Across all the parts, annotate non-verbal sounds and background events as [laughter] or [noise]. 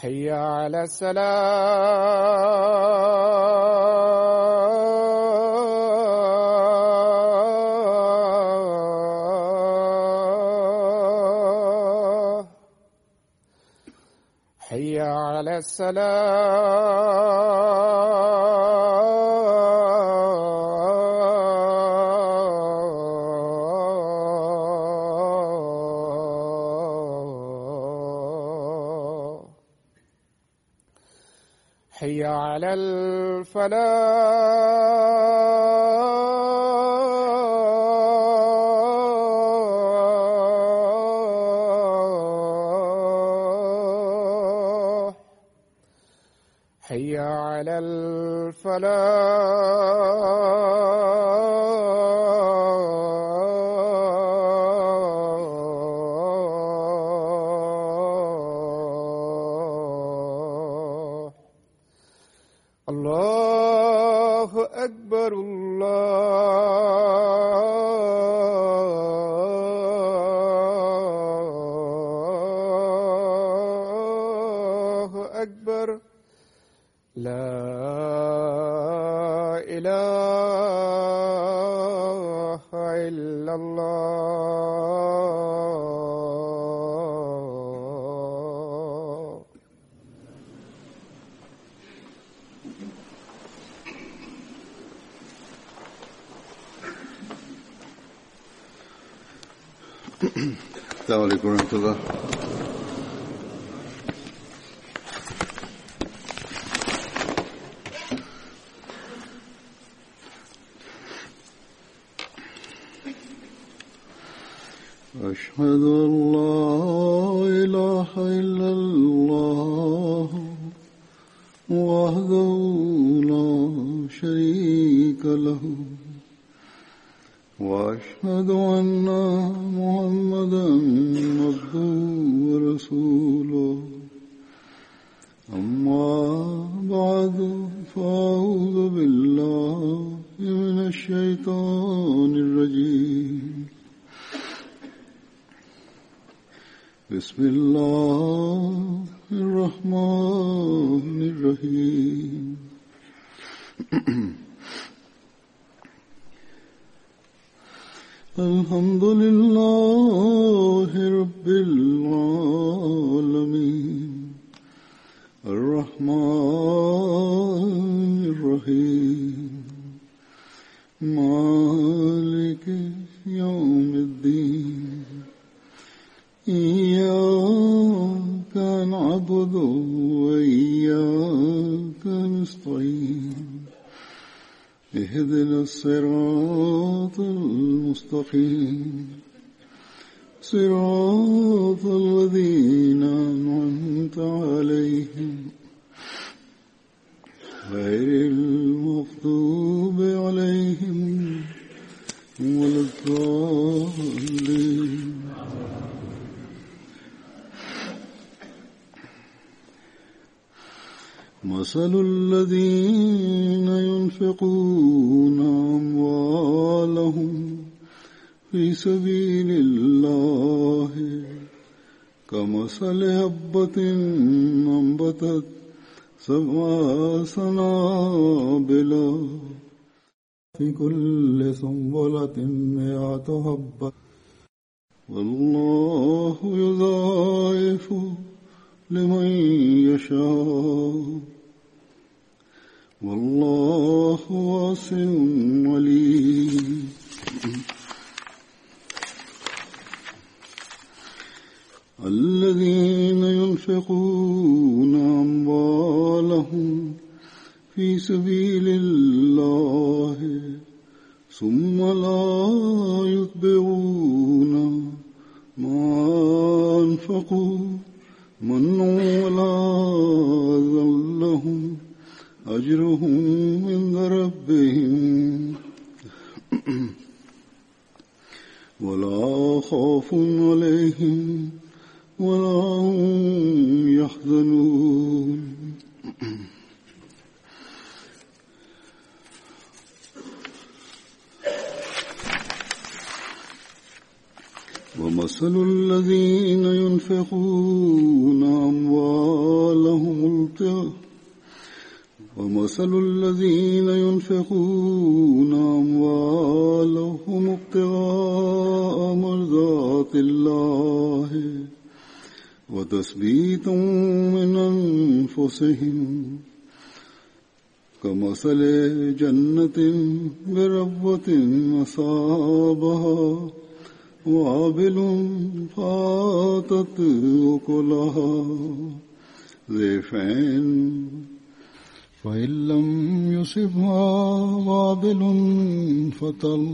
حي على السلام. حي على السلام. الفلاح حي على الفلاح. السلام عليكم ورحمة الله أشهد كمثل هبة أنبتت سبع سنابل في كل سنبلة مئة حبة. والله يضاعف لمن يشاء. والله واسع عليم. الذين ينفقون أموالهم في سبيل الله ثم لا يتبعون ما أنفقوا من ولا ذلهم أجرهم عند ربهم. ولا خوف عليهم ولا هم يحزنون. ومثل الذين ينفقون أموالهم ابتغاء ومثل الذين ينفقون أموالهم ابتغاء مرضات الله. وتثبيتا من أنفسهم كمثل جنة بربوة أصابها وابل فاتت أكلها ضيفين فإن لم يصبها وابل فطل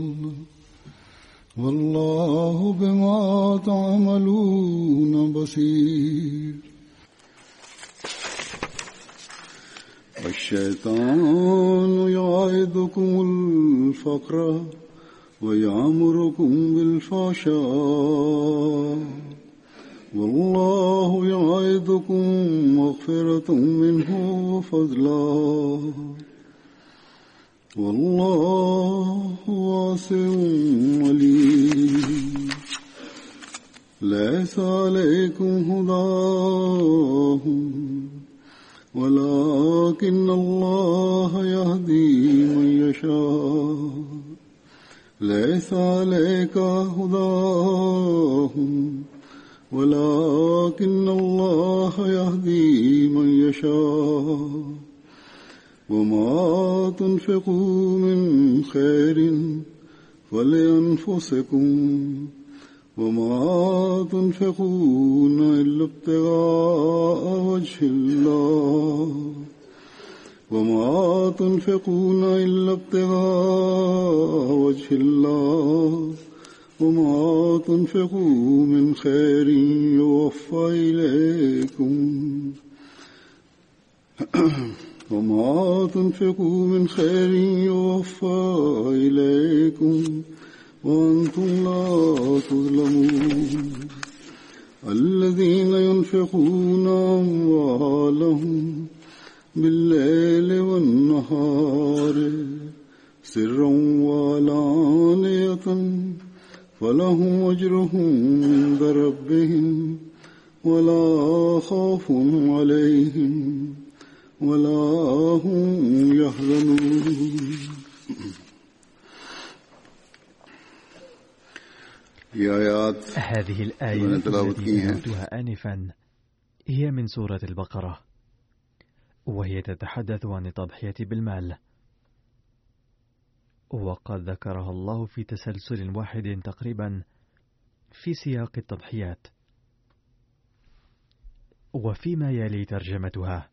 والله بما تعملون بصير. الشيطان يعيدكم الفقر ويعمركم بالفحشاء. والله يعيدكم مغفرة منه وفضلا. والله واسع عليم ليس عليكم هداهم ولكن الله يهدي من يشاء. ليس عليك هداهم ولكن الله يهدي من يشاء. وما تنفقوا من خير فلأنفسكم وما تنفقون إلا ابتغاء وجه الله وما تنفقون إلا ابتغاء وجه الله وما تنفقوا من خير يوفى إليكم [clears throat] وما تنفقوا من خير يوفى إليكم وأنتم لا تظلمون. الذين ينفقون أموالهم بالليل والنهار سرا وعلانية فلهم أجرهم عند ربهم ولا خوف عليهم ولا هم يحزنون. هذه الآية التي قلتها آنفا. هي من سورة البقرة. وهي تتحدث عن التضحية بالمال. وقد ذكرها الله في تسلسل واحد تقريبا في سياق التضحيات. وفيما يلي ترجمتها.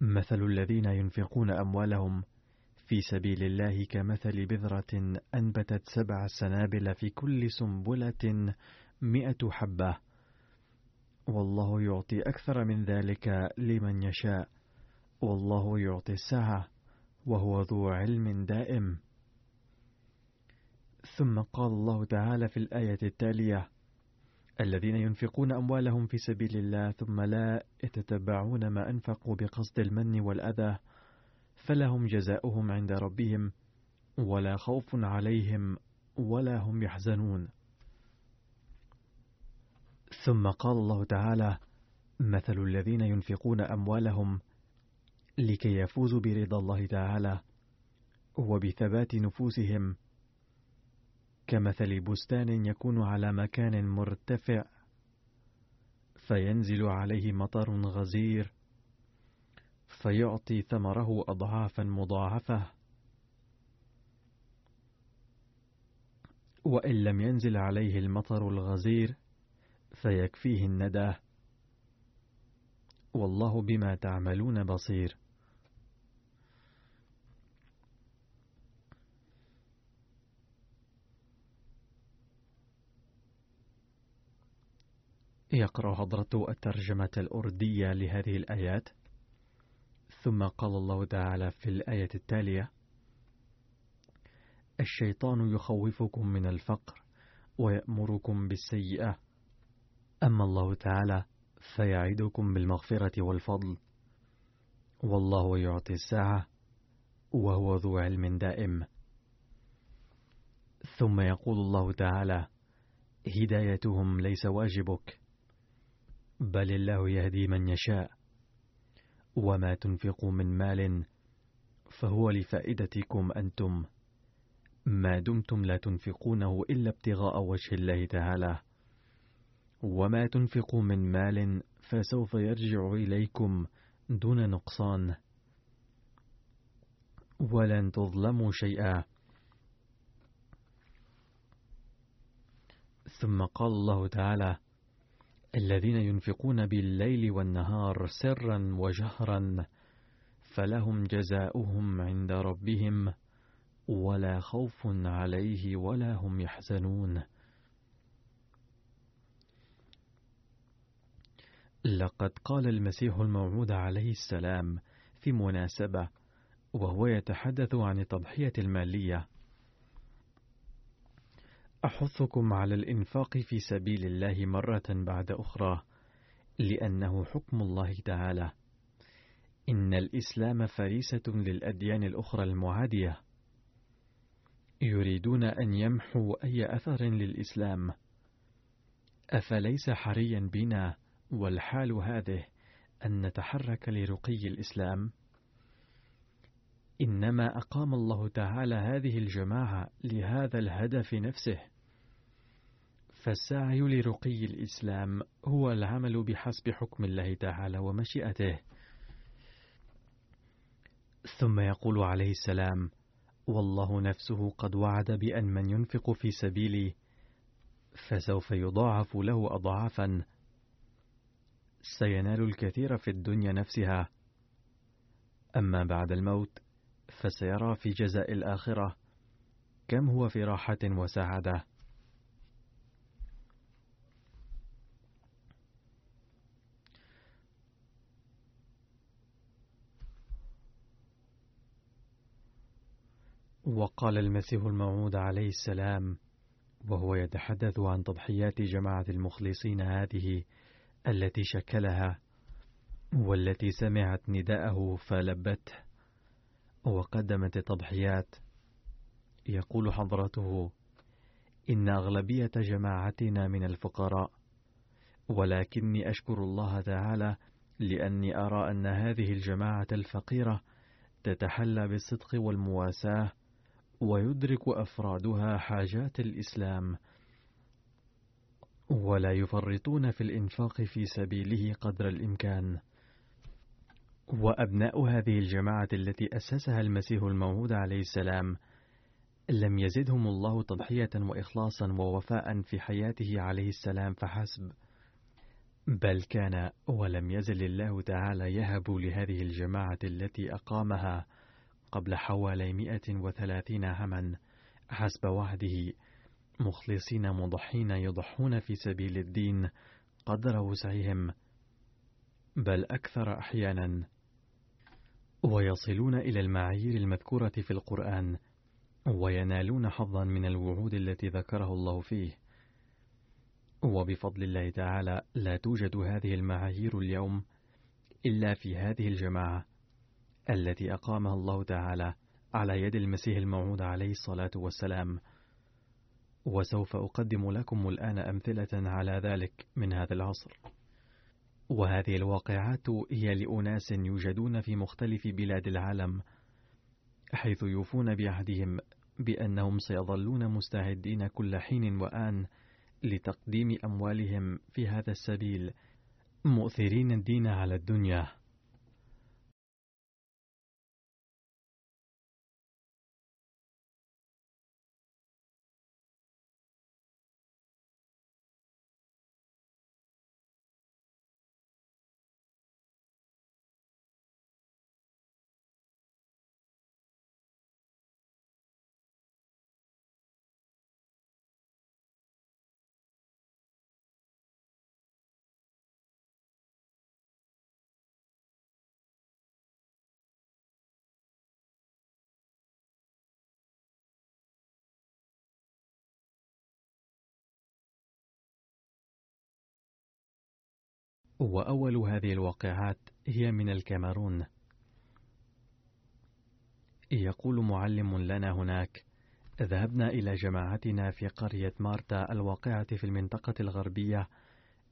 مثل الذين ينفقون أموالهم في سبيل الله كمثل بذرة أنبتت سبع سنابل في كل سنبلة مئة حبة. والله يعطي أكثر من ذلك لمن يشاء. والله يعطي السعة وهو ذو علم دائم. ثم قال الله تعالى في الآية التالية الذين ينفقون أموالهم في سبيل الله ثم لا يتتبعون ما أنفقوا بقصد المن والأذى فلهم جزاؤهم عند ربهم ولا خوف عليهم ولا هم يحزنون. ثم قال الله تعالى مثل الذين ينفقون أموالهم لكي يفوزوا برضا الله تعالى وبثبات نفوسهم كمثل بستان يكون على مكان مرتفع فينزل عليه مطر غزير فيعطي ثمره أضعافا مضاعفة. وإن لم ينزل عليه المطر الغزير فيكفيه الندى. والله بما تعملون بصير. يقرأ حضرته الترجمة الأردية لهذه الآيات. ثم قال الله تعالى في الآية التالية الشيطان يخوفكم من الفقر ويأمركم بالسيئة أما الله تعالى فيعدكم بالمغفرة والفضل والله يعطي الساعة وهو ذو علم دائم. ثم يقول الله تعالى هدايتهم ليس واجبك بل الله يهدي من يشاء. وما تنفقوا من مال فهو لفائدتكم أنتم. ما دمتم لا تنفقونه إلا ابتغاء وجه الله تعالى. وما تنفقوا من مال فسوف يرجع إليكم دون نقصان. ولن تظلموا شيئا. ثم قال الله تعالى الذين ينفقون بالليل والنهار سرا وجهرا فلهم جزاؤهم عند ربهم ولا خوف عليه ولا هم يحزنون. لقد قال المسيح الموعود عليه السلام في مناسبة وهو يتحدث عن التضحية المالية. أحثكم على الإنفاق في سبيل الله مرة بعد أخرى لأنه حكم الله تعالى. إن الإسلام فريسة للأديان الأخرى المعادية. يريدون أن يمحوا أي أثر للإسلام. أفليس حريا بنا والحال هذه أن نتحرك لرقي الإسلام؟ إنما أقام الله تعالى هذه الجماعة لهذا الهدف نفسه. فالسعي لرقي الإسلام هو العمل بحسب حكم الله تعالى ومشيئته. ثم يقول عليه السلام والله نفسه قد وعد بأن من ينفق في سبيلي فسوف يضاعف له أضعافا. سينال الكثير في الدنيا نفسها. أما بعد الموت فسيرى في جزاء الآخرة. كم هو في راحة وسعادة؟ وقال المسيح الموعود عليه السلام وهو يتحدث عن تضحيات جماعة المخلصين هذه التي شكلها والتي سمعت نداءه فلبته وقدمت التضحيات يقول حضرته إن أغلبية جماعتنا من الفقراء ولكني أشكر الله تعالى لأني أرى أن هذه الجماعة الفقيرة تتحلى بالصدق والمواساة ويدرك أفرادها حاجات الإسلام ولا يفرطون في الإنفاق في سبيله قدر الإمكان. وأبناء هذه الجماعة التي أسسها المسيح الموعود عليه السلام لم يزدهم الله تضحية وإخلاصا ووفاء في حياته عليه السلام فحسب بل كان ولم يزل الله تعالى يهب لهذه الجماعة التي أقامها. قبل حوالي 130 عاما حسب وعده. مخلصين مضحين يضحون في سبيل الدين قدر وسعهم بل أكثر أحيانا. ويصلون إلى المعايير المذكورة في القرآن وينالون حظا من الوعود التي ذكره الله فيه. وبفضل الله تعالى لا توجد هذه المعايير اليوم إلا في هذه الجماعة. التي أقامها الله تعالى على يد المسيح الموعود عليه الصلاة والسلام. وسوف أقدم لكم الآن أمثلة على ذلك من هذا العصر. وهذه الواقعات هي لأناس يوجدون في مختلف بلاد العالم حيث يوفون بعهدهم بأنهم سيظلون مستعدين كل حين وآن لتقديم أموالهم في هذا السبيل مؤثرين الدين على الدنيا. وأول هذه الواقعات هي من الكاميرون. يقول معلم لنا هناك ذهبنا إلى جماعتنا في قرية مارتا الواقعة في المنطقة الغربية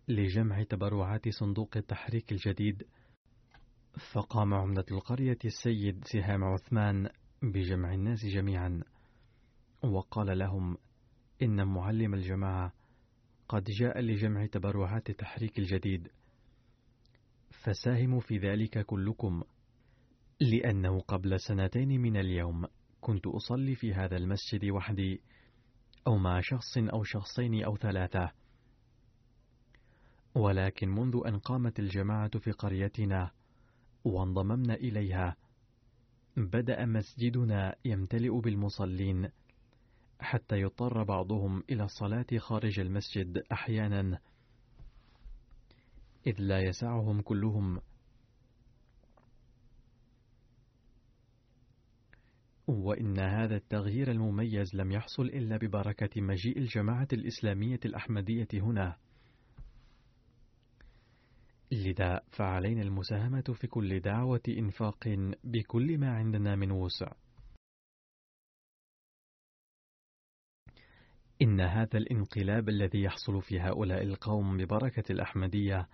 لجمع تبرعات صندوق التحريك الجديد. فقام عمدة القرية السيد سهام عثمان بجمع الناس جميعا وقال لهم إن معلم الجماعة قد جاء لجمع تبرعات التحريك الجديد. فساهموا في ذلك كلكم لأنه قبل سنتين من اليوم كنت أصلي في هذا المسجد وحدي أو مع شخص أو شخصين أو ثلاثة. ولكن منذ أن قامت الجماعة في قريتنا وانضممنا إليها بدأ مسجدنا يمتلئ بالمصلين حتى يضطر بعضهم إلى الصلاة خارج المسجد أحيانا. إذ لا يسعهم كلهم. وإن هذا التغيير المميز لم يحصل إلا ببركة مجيء الجماعة الإسلامية الأحمدية هنا. لذا فعلينا المساهمة في كل دعوة إنفاق بكل ما عندنا من وسع. إن هذا الانقلاب الذي يحصل في هؤلاء القوم ببركة الأحمدية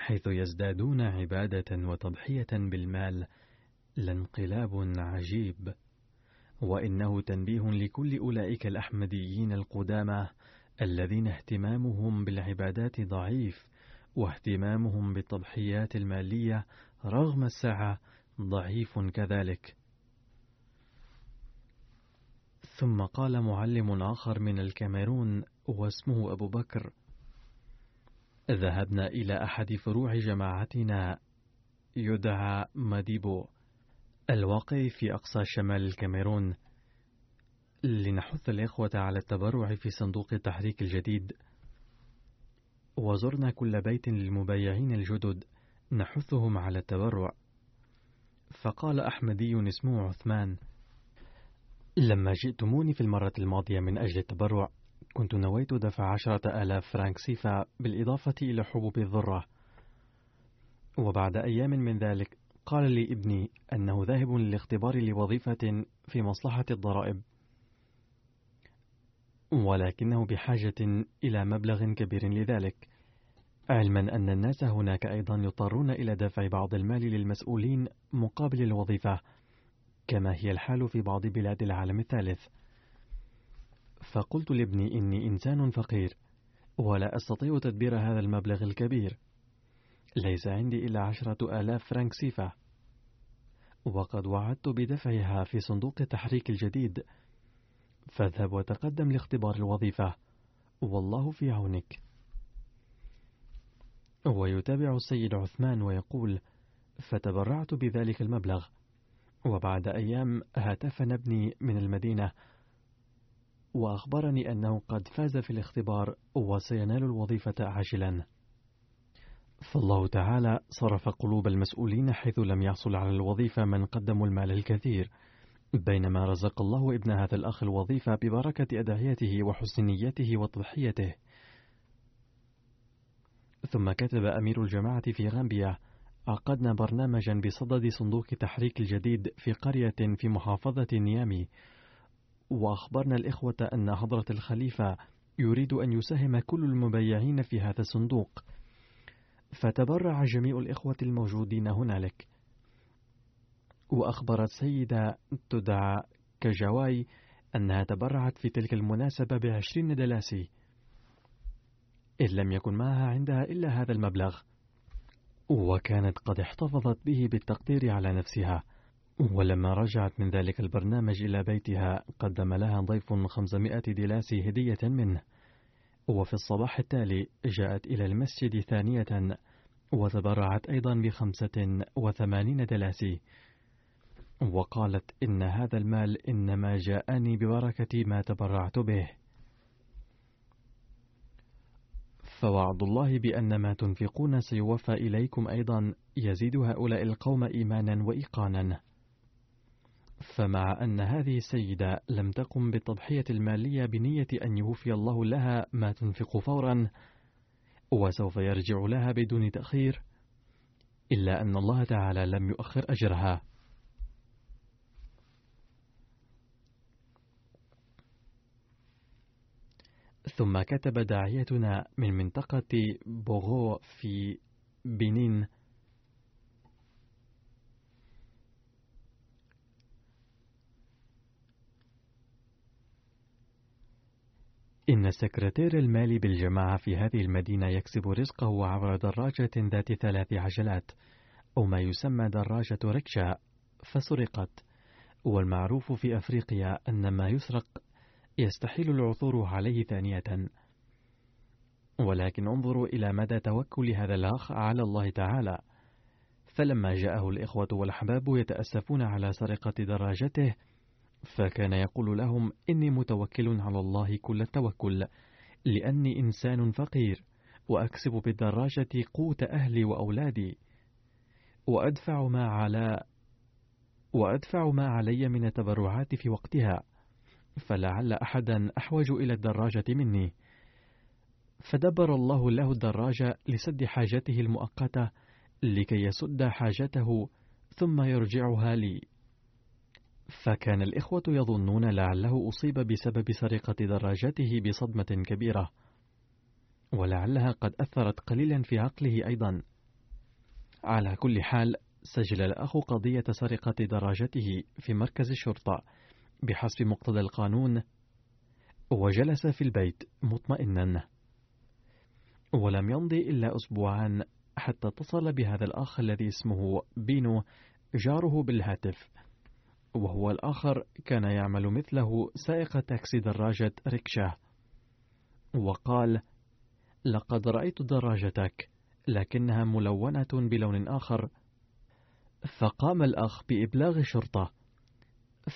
حيث يزدادون عبادة وتضحية بالمال لانقلاب عجيب. وإنه تنبيه لكل أولئك الأحمديين القدامى الذين اهتمامهم بالعبادات ضعيف واهتمامهم بالتضحيات المالية رغم السعة ضعيف كذلك. ثم قال معلم آخر من الكاميرون واسمه أبو بكر ذهبنا إلى أحد فروع جماعتنا يدعى ماديبو الواقع في أقصى شمال الكاميرون. لنحث الإخوة على التبرع في صندوق التحريك الجديد. وزرنا كل بيت للمبايعين الجدد نحثهم على التبرع. فقال أحمدي اسمه عثمان لما جئتموني في المرة الماضية من أجل التبرع كنت نويت دفع عشرة آلاف فرانك سيفا بالإضافة إلى حبوب الذرة. وبعد أيام من ذلك قال لي ابني أنه ذاهب للاختبار لوظيفة في مصلحة الضرائب ولكنه بحاجة إلى مبلغ كبير لذلك علما أن الناس هناك أيضا يضطرون إلى دفع بعض المال للمسؤولين مقابل الوظيفة كما هي الحال في بعض بلاد العالم الثالث. فقلت لابني إني إنسان فقير ولا أستطيع تدبير هذا المبلغ الكبير. ليس عندي إلا عشرة آلاف فرنك سيفا. وقد وعدت بدفعها في صندوق التحريك الجديد. فاذهب وتقدم لاختبار الوظيفة. والله في عونك. ويتابع السيد عثمان ويقول فتبرعت بذلك المبلغ. وبعد أيام هاتفنا ابني من المدينة وأخبرني أنه قد فاز في الاختبار وسينال الوظيفة عاجلا. فالله تعالى صرف قلوب المسؤولين حيث لم يحصل على الوظيفة من قدموا المال الكثير. بينما رزق الله ابن هذا الأخ الوظيفة ببركة أدعيته وحسن نيته وتضحيته. ثم كتب أمير الجماعة في غامبيا عقدنا برنامجا بصدد صندوق تحريك الجديد في قرية في محافظة نيامي وأخبرنا الإخوة أن حضرة الخليفة يريد أن يساهم كل المبيعين في هذا الصندوق. فتبرع جميع الإخوة الموجودين هنالك. وأخبرت سيدة تدعى كجواي أنها تبرعت في تلك المناسبة بعشرين دلاسي. إن لم يكن معها عندها إلا هذا المبلغ. وكانت قد احتفظت به بالتقدير على نفسها. ولما رجعت من ذلك البرنامج إلى بيتها قدم لها ضيف 500 دلاسي هدية منه. وفي الصباح التالي جاءت إلى المسجد ثانية وتبرعت أيضا بخمسة وثمانين دلاسي وقالت إن هذا المال إنما جاءني ببركة ما تبرعت به. فوعد الله بأن ما تنفقون سيوفى إليكم أيضا يزيد هؤلاء القوم إيمانا وإيقانا. فمع أن هذه السيدة لم تقم بالتضحية المالية بنية أن يوفي الله لها ما تنفق فورا وسوف يرجع لها بدون تأخير إلا أن الله تعالى لم يؤخر أجرها. ثم كتب داعيتنا من منطقة بوغو في بنين إن سكرتير المال بالجماعة في هذه المدينة يكسب رزقه عبر دراجة ذات ثلاث عجلات أو ما يسمى دراجة ركشا فسرقت. والمعروف في أفريقيا أن ما يسرق يستحيل العثور عليه ثانية. ولكن انظروا إلى مدى توكل هذا الأخ على الله تعالى. فلما جاءه الإخوة والأحباب يتأسفون على سرقة دراجته فكان يقول لهم إني متوكل على الله كل التوكل لأني إنسان فقير وأكسب بالدراجة قوت أهلي وأولادي. وأدفع ما على وأدفع ما علي من التبرعات في وقتها فلعل أحدا أحوج إلى الدراجة مني. فدبر الله له الدراجة لسد حاجته المؤقتة لكي يسد حاجته ثم يرجعها لي. فكان الإخوة يظنون لعله أصيب بسبب سرقة دراجته بصدمة كبيرة ولعلها قد أثرت قليلا في عقله أيضا. على كل حال سجل الأخ قضية سرقة دراجته في مركز الشرطة بحسب مقتضى القانون وجلس في البيت مطمئنا. ولم يمضي إلا أسبوعان حتى اتصل بهذا الأخ الذي اسمه بينو جاره بالهاتف. وهو الآخر كان يعمل مثله سائق تاكسي دراجة ريكشا. وقال لقد رأيت دراجتك لكنها ملونة بلون آخر. فقام الأخ بإبلاغ الشرطة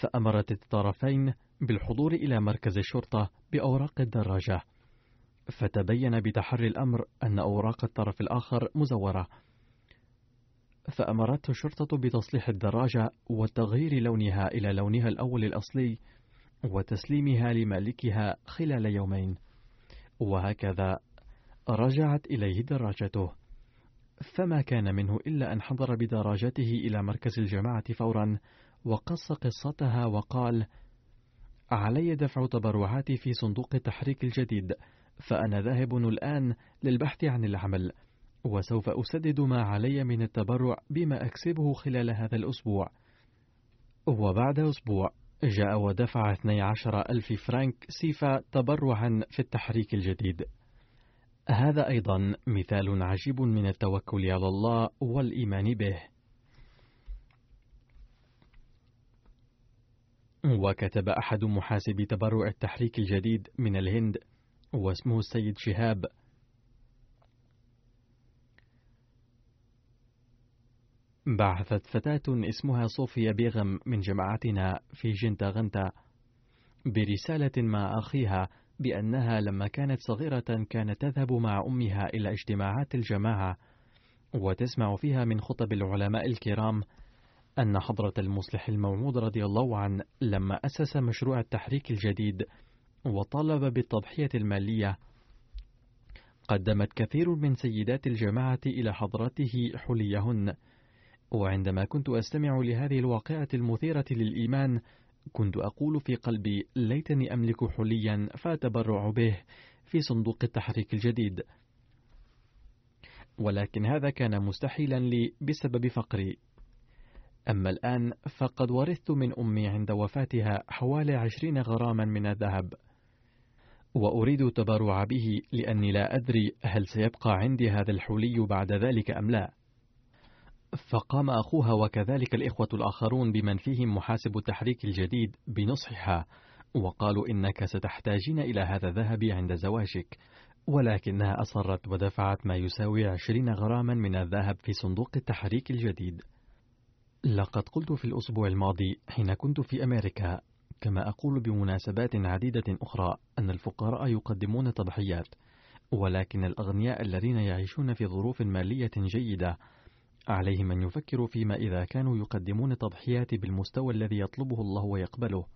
فأمرت الطرفين بالحضور إلى مركز الشرطة بأوراق الدراجة. فتبين بتحري الأمر أن أوراق الطرف الآخر مزورة. فأمرته الشرطة بتصليح الدراجة وتغيير لونها إلى لونها الأول الأصلي وتسليمها لمالكها خلال يومين. وهكذا رجعت إليه دراجته. فما كان منه إلا أن حضر بدراجته إلى مركز الجماعة فورا وقص قصتها وقال علي دفع تبرعاتي في صندوق التحريك الجديد فأنا ذاهب الآن للبحث عن العمل. وسوف أسدد ما علي من التبرع بما أكسبه خلال هذا الأسبوع. وبعد أسبوع جاء ودفع 12 ألف فرانك سيفا تبرعا في التحريك الجديد. هذا أيضا مثال عجيب من التوكل على الله والإيمان به. وكتب أحد محاسبي تبرع التحريك الجديد من الهند واسمه السيد شهاب بعثت فتاة اسمها صوفيا بيغم من جماعتنا في جنتا غنتا برسالة مع أخيها بأنها لما كانت صغيرة كانت تذهب مع أمها إلى اجتماعات الجماعة وتسمع فيها من خطب العلماء الكرام أن حضرة المصلح الموعود رضي الله عنه لما أسس مشروع التحريك الجديد وطالب بالتضحية المالية قدمت كثير من سيدات الجماعة إلى حضرته حليهن. وعندما كنت أستمع لهذه الواقعة المثيرة للإيمان كنت أقول في قلبي ليتني أملك حليا فأتبرع به في صندوق التحريك الجديد. ولكن هذا كان مستحيلا لي بسبب فقري. أما الآن فقد ورثت من أمي عند وفاتها حوالي عشرين غراما من الذهب. وأريد التبرع به لأني لا أدري هل سيبقى عندي هذا الحلي بعد ذلك أم لا. فقام أخوها وكذلك الإخوة الآخرون بمن فيهم محاسب التحريك الجديد بنصحها وقالوا إنك ستحتاجين إلى هذا الذهب عند زواجك ولكنها أصرت ودفعت ما يساوي عشرين غراما من الذهب في صندوق التحريك الجديد. لقد قلت في الأسبوع الماضي حين كنت في أمريكا كما أقول بمناسبات عديدة أخرى أن الفقراء يقدمون تضحيات ولكن الأغنياء الذين يعيشون في ظروف مالية جيدة عليهم أن يفكروا فيما إذا كانوا يقدمون تضحيات بالمستوى الذي يطلبه الله ويقبله.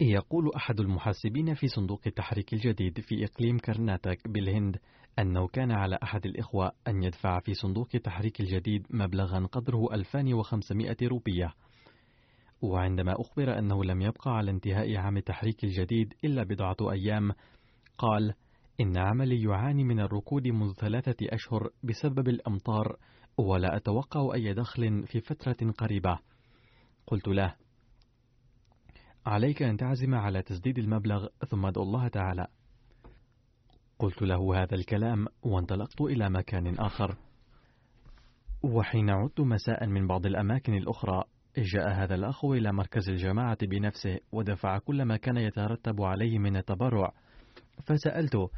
يقول أحد المحاسبين في صندوق التحريك الجديد في إقليم كرناتك بالهند أنه كان على أحد الإخوة أن يدفع في صندوق التحريك الجديد مبلغا قدره 2500 روبية. وعندما أخبر أنه لم يبقى على انتهاء عام التحريك الجديد إلا بضعة أيام قال إن عملي يعاني من الركود منذ ثلاثة أشهر بسبب الأمطار ولا أتوقع أي دخل في فترة قريبة. قلت له عليك أن تعزم على تسديد المبلغ ثم أدعو الله تعالى. قلت له هذا الكلام وانطلقت إلى مكان آخر. وحين عدت مساء من بعض الأماكن الأخرى جاء هذا الأخ إلى مركز الجماعة بنفسه ودفع كل ما كان يترتب عليه من التبرع. فسألته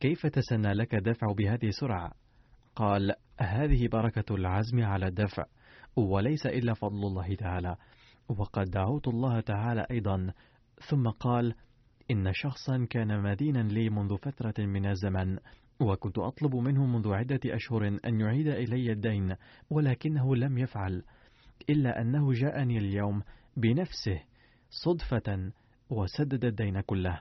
كيف تسنى لك الدفع بهذه السرعة؟ قال هذه بركة العزم على الدفع وليس إلا فضل الله تعالى وقد دعوت الله تعالى أيضا. ثم قال إن شخصا كان مدينا لي منذ فترة من الزمن وكنت أطلب منه منذ عدة أشهر أن يعيد إلي الدين ولكنه لم يفعل إلا أنه جاءني اليوم بنفسه صدفة وسدد الدين كله.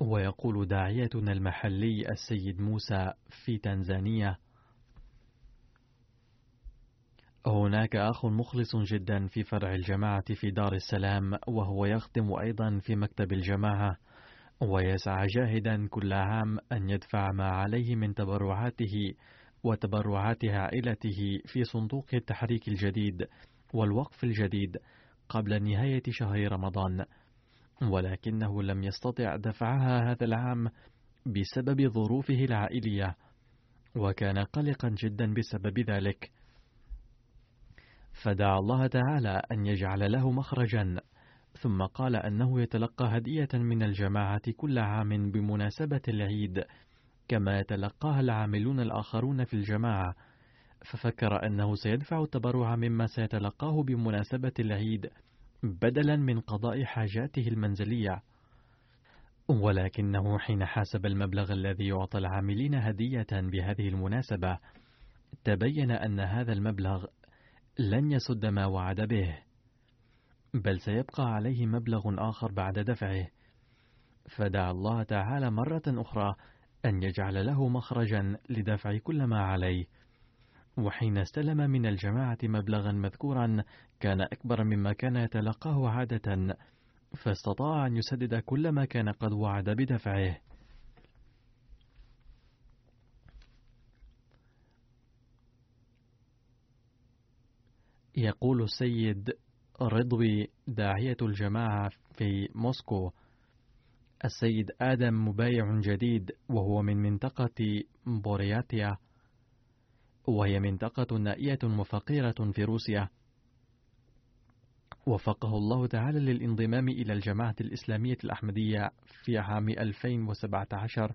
ويقول داعيتنا المحلي السيد موسى في تنزانيا هناك أخ مخلص جدا في فرع الجماعة في دار السلام وهو يخدم أيضا في مكتب الجماعة ويسعى جاهدا كل عام أن يدفع ما عليه من تبرعاته وتبرعات عائلته في صندوق التحريك الجديد والوقف الجديد قبل نهاية شهر رمضان. ولكنه لم يستطع دفعها هذا العام بسبب ظروفه العائلية وكان قلقا جدا بسبب ذلك. فدعا الله تعالى أن يجعل له مخرجا ثم قال أنه يتلقى هدية من الجماعة كل عام بمناسبة العيد كما يتلقاها العاملون الآخرون في الجماعة. ففكر أنه سيدفع التبرع مما سيتلقاه بمناسبة العيد بدلا من قضاء حاجاته المنزلية. ولكنه حين حاسب المبلغ الذي يعطى العاملين هدية بهذه المناسبة تبين أن هذا المبلغ لن يسد ما وعد به بل سيبقى عليه مبلغ آخر بعد دفعه. فدعا الله تعالى مرة أخرى أن يجعل له مخرجا لدفع كل ما عليه. وحين استلم من الجماعة مبلغا مذكورا كان أكبر مما كان يتلقاه عادة فاستطاع أن يسدد كل ما كان قد وعد بدفعه. يقول السيد رضوي داعية الجماعة في موسكو السيد آدم مبايع جديد وهو من منطقة بورياتيا وهي منطقة نائية وفقيرة في روسيا. وفقه الله تعالى للانضمام إلى الجماعة الإسلامية الأحمدية في عام 2017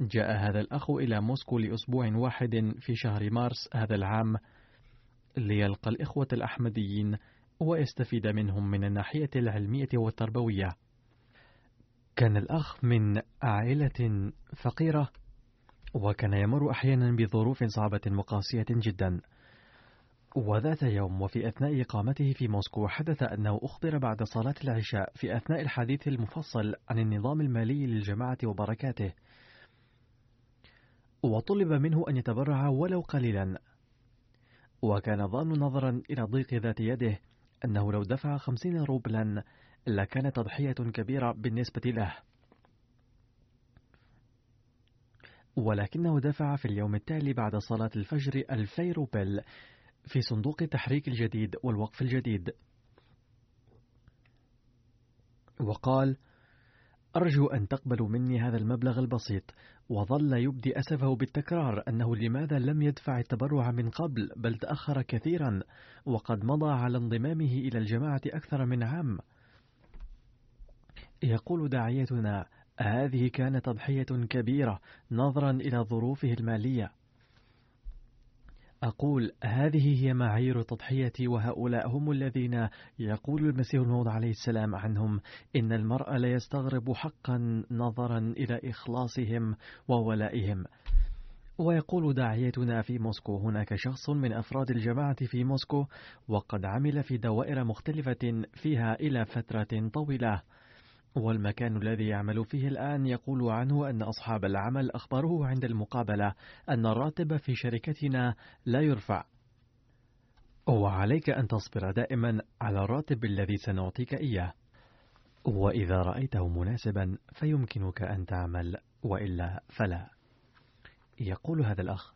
جاء هذا الأخ إلى موسكو لأسبوع واحد في شهر مارس هذا العام ليلقى الإخوة الأحمديين ويستفيد منهم من الناحية العلمية والتربوية. كان الأخ من عائلة فقيرة وكان يمر أحيانا بظروف صعبة وقاسية جدا. وذات يوم وفي أثناء إقامته في موسكو حدث أنه أخبر بعد صلاة العشاء في أثناء الحديث المفصل عن النظام المالي للجماعة وبركاته. وطلب منه أن يتبرع ولو قليلا. وكان ظن نظرا إلى ضيق ذات يده أنه لو دفع خمسين روبلا لكانت تضحية كبيرة بالنسبة له. ولكنه دفع في اليوم التالي بعد صلاة الفجر ألفي روبل في صندوق التحريك الجديد والوقف الجديد. وقال أرجو أن تقبلوا مني هذا المبلغ البسيط وظل يبدي أسفه بالتكرار أنه لماذا لم يدفع التبرع من قبل بل تأخر كثيرا وقد مضى على انضمامه إلى الجماعة أكثر من عام. يقول داعيتنا هذه كانت تضحية كبيرة نظرا إلى ظروفه المالية. أقول هذه هي معايير تضحيتي وهؤلاء هم الذين يقول المسيح الموعود عليه السلام عنهم إن المرء لا يستغرب حقا نظرا إلى إخلاصهم وولائهم. ويقول داعيتنا في موسكو هناك شخص من أفراد الجماعة في موسكو وقد عمل في دوائر مختلفة فيها إلى فترة طويلة. والمكان الذي يعمل فيه الآن يقول عنه أن أصحاب العمل أخبروه عند المقابلة أن الراتب في شركتنا لا يرفع. وعليك أن تصبر دائما على الراتب الذي سنعطيك إياه. وإذا رأيته مناسبا فيمكنك أن تعمل وإلا فلا. يقول هذا الأخ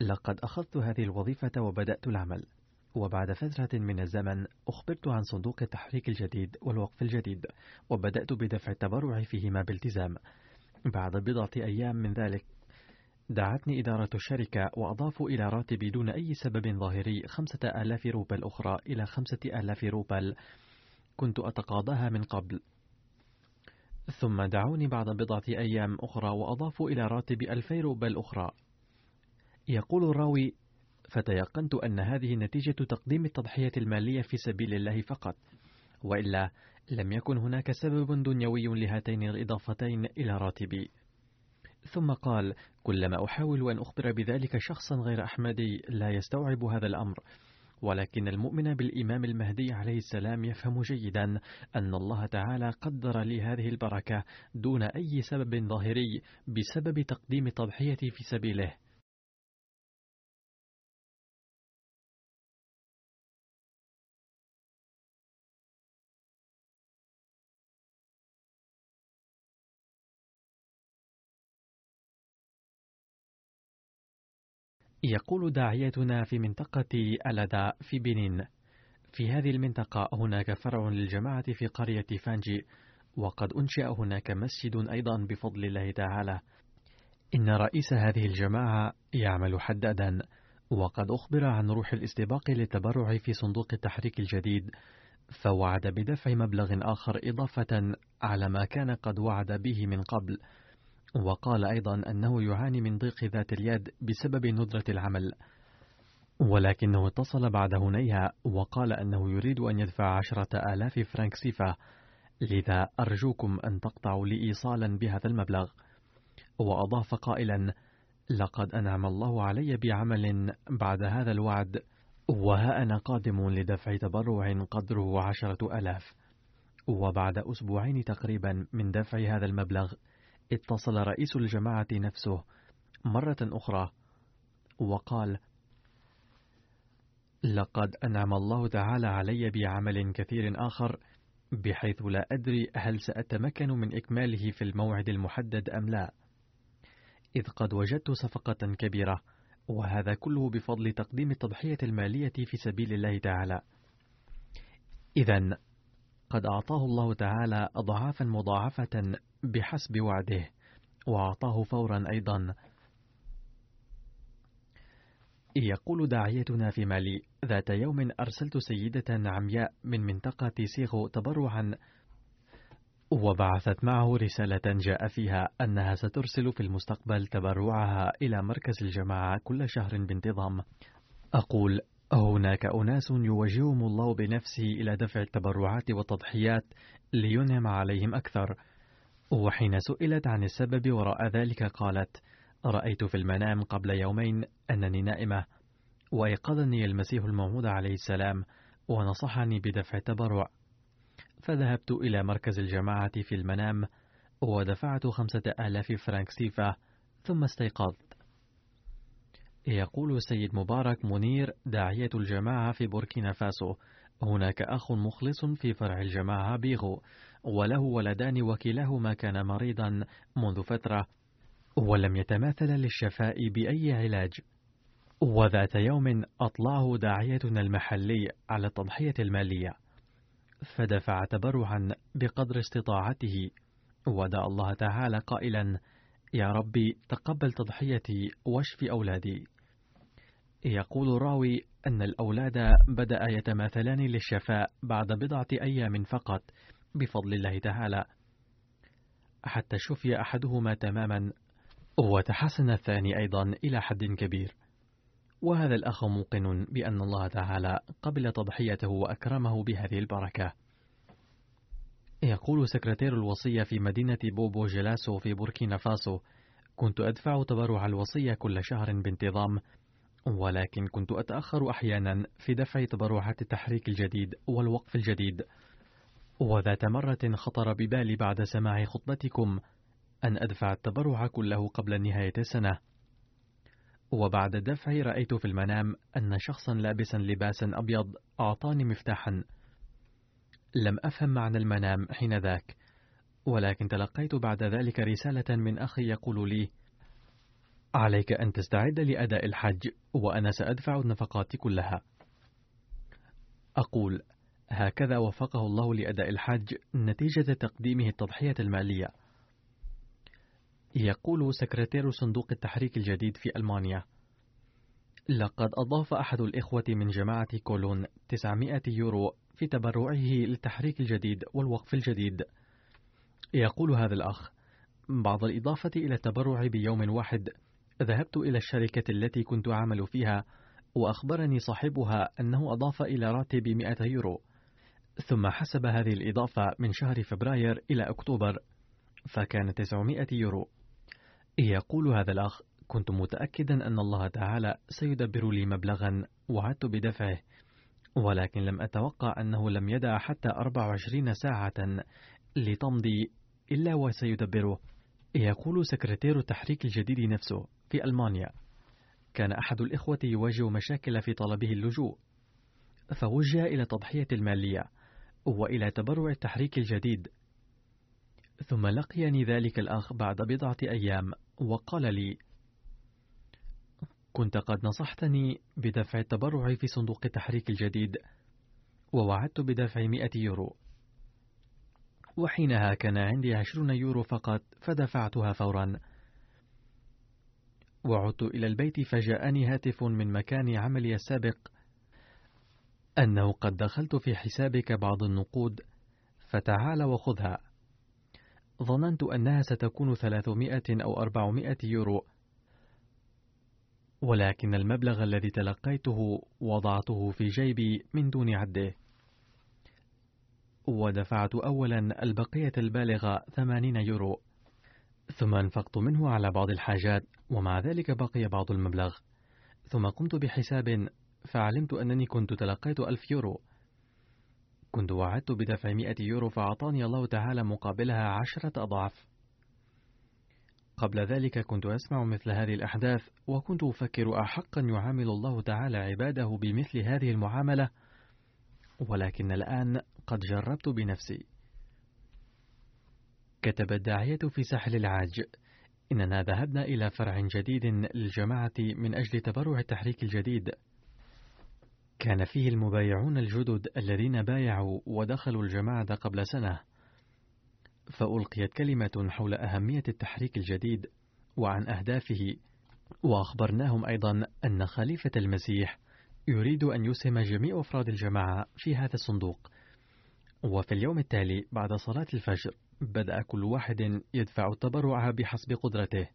لقد أخذت هذه الوظيفة وبدأت العمل. وبعد فترة من الزمن أخبرت عن صندوق التحريك الجديد والوقف الجديد وبدأت بدفع التبرع فيهما بالتزام. بعد بضعة أيام من ذلك دعتني إدارة الشركة وأضافوا إلى راتبي دون أي سبب ظاهري خمسة آلاف روبل أخرى إلى خمسة آلاف روبل كنت أتقاضاها من قبل. ثم دعوني بعد بضعة أيام أخرى وأضافوا إلى راتبي ألفي روبل أخرى. يقول الراوي فتيقنت أن هذه نتيجة تقديم التضحية المالية في سبيل الله فقط وإلا لم يكن هناك سبب دنيوي لهاتين الإضافتين إلى راتبي. ثم قال كلما أحاول أن أخبر بذلك شخصا غير أحمدي لا يستوعب هذا الأمر ولكن المؤمن بالإمام المهدي عليه السلام يفهم جيدا أن الله تعالى قدر لي هذه البركة دون أي سبب ظاهري بسبب تقديم التضحية في سبيله. يقول داعيتنا في منطقة ألدا في بنين. في هذه المنطقة هناك فرع للجماعة في قرية فانجي وقد أنشأ هناك مسجد أيضا بفضل الله تعالى. إن رئيس هذه الجماعة يعمل حدادا وقد أخبر عن روح الاستباق للتبرع في صندوق التحريك الجديد فوعد بدفع مبلغ آخر إضافة على ما كان قد وعد به من قبل. وقال أيضا أنه يعاني من ضيق ذات اليد بسبب ندرة العمل ولكنه اتصل بعد هنيها وقال أنه يريد أن يدفع عشرة آلاف فرنك سيفا. لذا أرجوكم أن تقطعوا لي إيصالا بهذا المبلغ. وأضاف قائلا لقد أنعم الله علي بعمل بعد هذا الوعد وها أنا قادم لدفع تبرع قدره عشرة ألاف. وبعد أسبوعين تقريبا من دفع هذا المبلغ اتصل رئيس الجماعة نفسه مرة أخرى وقال: لقد أنعم الله تعالى علي بعمل كثير آخر بحيث لا أدري هل سأتمكن من إكماله في الموعد المحدد أم لا، إذ قد وجدت صفقة كبيرة، وهذا كله بفضل تقديم التضحية المالية في سبيل الله تعالى. إذا قد أعطاه الله تعالى أضعافا مضاعفة بحسب وعده وأعطاه فورا أيضا. يقول داعيتنا في مالي ذات يوم أرسلت سيدة عمياء من منطقة سيغو تبرعا وبعثت معه رسالة جاء فيها أنها سترسل في المستقبل تبرعها إلى مركز الجماعة كل شهر بانتظام. أقول هناك أناس يوجههم الله بنفسه إلى دفع التبرعات والتضحيات لينعم عليهم أكثر. وحين سئلت عن السبب وراء ذلك قالت رأيت في المنام قبل يومين أنني نائمة وأيقظني المسيح الموعود عليه السلام ونصحني بدفع التبرع. فذهبت إلى مركز الجماعة في المنام ودفعت خمسة آلاف فرنك سيفا ثم استيقظت. يقول السيد مبارك منير داعية الجماعة في بوركينا فاسو هناك أخ مخلص في فرع الجماعة بيغو وله ولدان وكلاهما كان مريضا منذ فترة ولم يتماثل للشفاء بأي علاج. وذات يوم أطلعه داعيتنا المحلي على التضحية المالية. فدفع تبرعا بقدر استطاعته. ودعا الله تعالى قائلا يا ربي تقبل تضحيتي واشف أولادي. يقول الراوي أن الأولاد بدأ يتماثلان للشفاء بعد بضعة أيام فقط. بفضل الله تعالى. حتى شفي أحدهما تماما وتحسن الثاني أيضا إلى حد كبير. وهذا الأخ موقن بأن الله تعالى قبل تضحيته وأكرمه بهذه البركة. يقول سكرتير الوصية في مدينة بوبو جلاسو في بوركينا فاسو كنت أدفع تبرع الوصية كل شهر بانتظام ولكن كنت أتأخر أحيانا في دفع تبرعات التحريك الجديد والوقف الجديد. وذات مرة خطر ببالي بعد سماع خطبتكم أن أدفع التبرع كله قبل نهاية السنة. وبعد الدفع رأيت في المنام أن شخصا لابسا لباسا أبيض أعطاني مفتاحا. لم أفهم معنى المنام حين ذاك ولكن تلقيت بعد ذلك رسالة من أخي يقول لي عليك أن تستعد لأداء الحج وأنا سأدفع النفقات كلها. أقول هكذا وفقه الله لأداء الحج نتيجة تقديمه التضحية المالية. يقول سكرتير صندوق التحريك الجديد في ألمانيا لقد أضاف أحد الإخوة من جماعة كولون 900 يورو في تبرعه للتحريك الجديد والوقف الجديد. يقول هذا الأخ بعد الإضافة إلى التبرع بيوم واحد ذهبت إلى الشركة التي كنت أعمل فيها وأخبرني صاحبها أنه أضاف إلى راتبي 100 يورو. ثم حسب هذه الإضافة من شهر فبراير إلى أكتوبر فكان 900 يورو. يقول هذا الأخ كنت متأكدا أن الله تعالى سيدبر لي مبلغا وعدت بدفعه ولكن لم أتوقع أنه لم يدع حتى 24 ساعة لتمضي إلا وسيدبره. يقول سكرتير التحريك الجديد نفسه في ألمانيا. كان أحد الإخوة يواجه مشاكل في طلبه اللجوء فوجه إلى تضحية المالية وإلى تبرع التحريك الجديد. ثم لقيني ذلك الأخ بعد بضعة أيام وقال لي كنت قد نصحتني بدفع التبرع في صندوق التحريك الجديد ووعدت بدفع مئة يورو. وحينها كان عندي عشرون يورو فقط فدفعتها فورا. وعدت إلى البيت فجاءني هاتف من مكان عملي السابق أنه قد دخلت في حسابك بعض النقود فتعال وخذها. ظننت أنها ستكون 300 أو 400 يورو. ولكن المبلغ الذي تلقيته وضعته في جيبي من دون عده. ودفعت أولا البقية البالغة 80 يورو. ثم أنفقت منه على بعض الحاجات ومع ذلك بقي بعض المبلغ. ثم قمت بحساب فعلمت أنني كنت تلقيت ألف يورو. كنت وعدت بدفع مئة يورو فأعطاني الله تعالى مقابلها عشرة أضعاف. قبل ذلك كنت أسمع مثل هذه الأحداث وكنت أفكر أحقا يعامل الله تعالى عباده بمثل هذه المعاملة ولكن الآن قد جربت بنفسي. كتب الداعية في ساحل العاج إننا ذهبنا إلى فرع جديد للجماعة من أجل تبرع التحريك الجديد كان فيه المبايعون الجدد الذين بايعوا ودخلوا الجماعة قبل سنة. فألقيت كلمة حول أهمية التحريك الجديد وعن أهدافه وأخبرناهم أيضا أن خليفة المسيح يريد أن يسهم جميع أفراد الجماعة في هذا الصندوق. وفي اليوم التالي بعد صلاة الفجر بدأ كل واحد يدفع التبرع بحسب قدرته.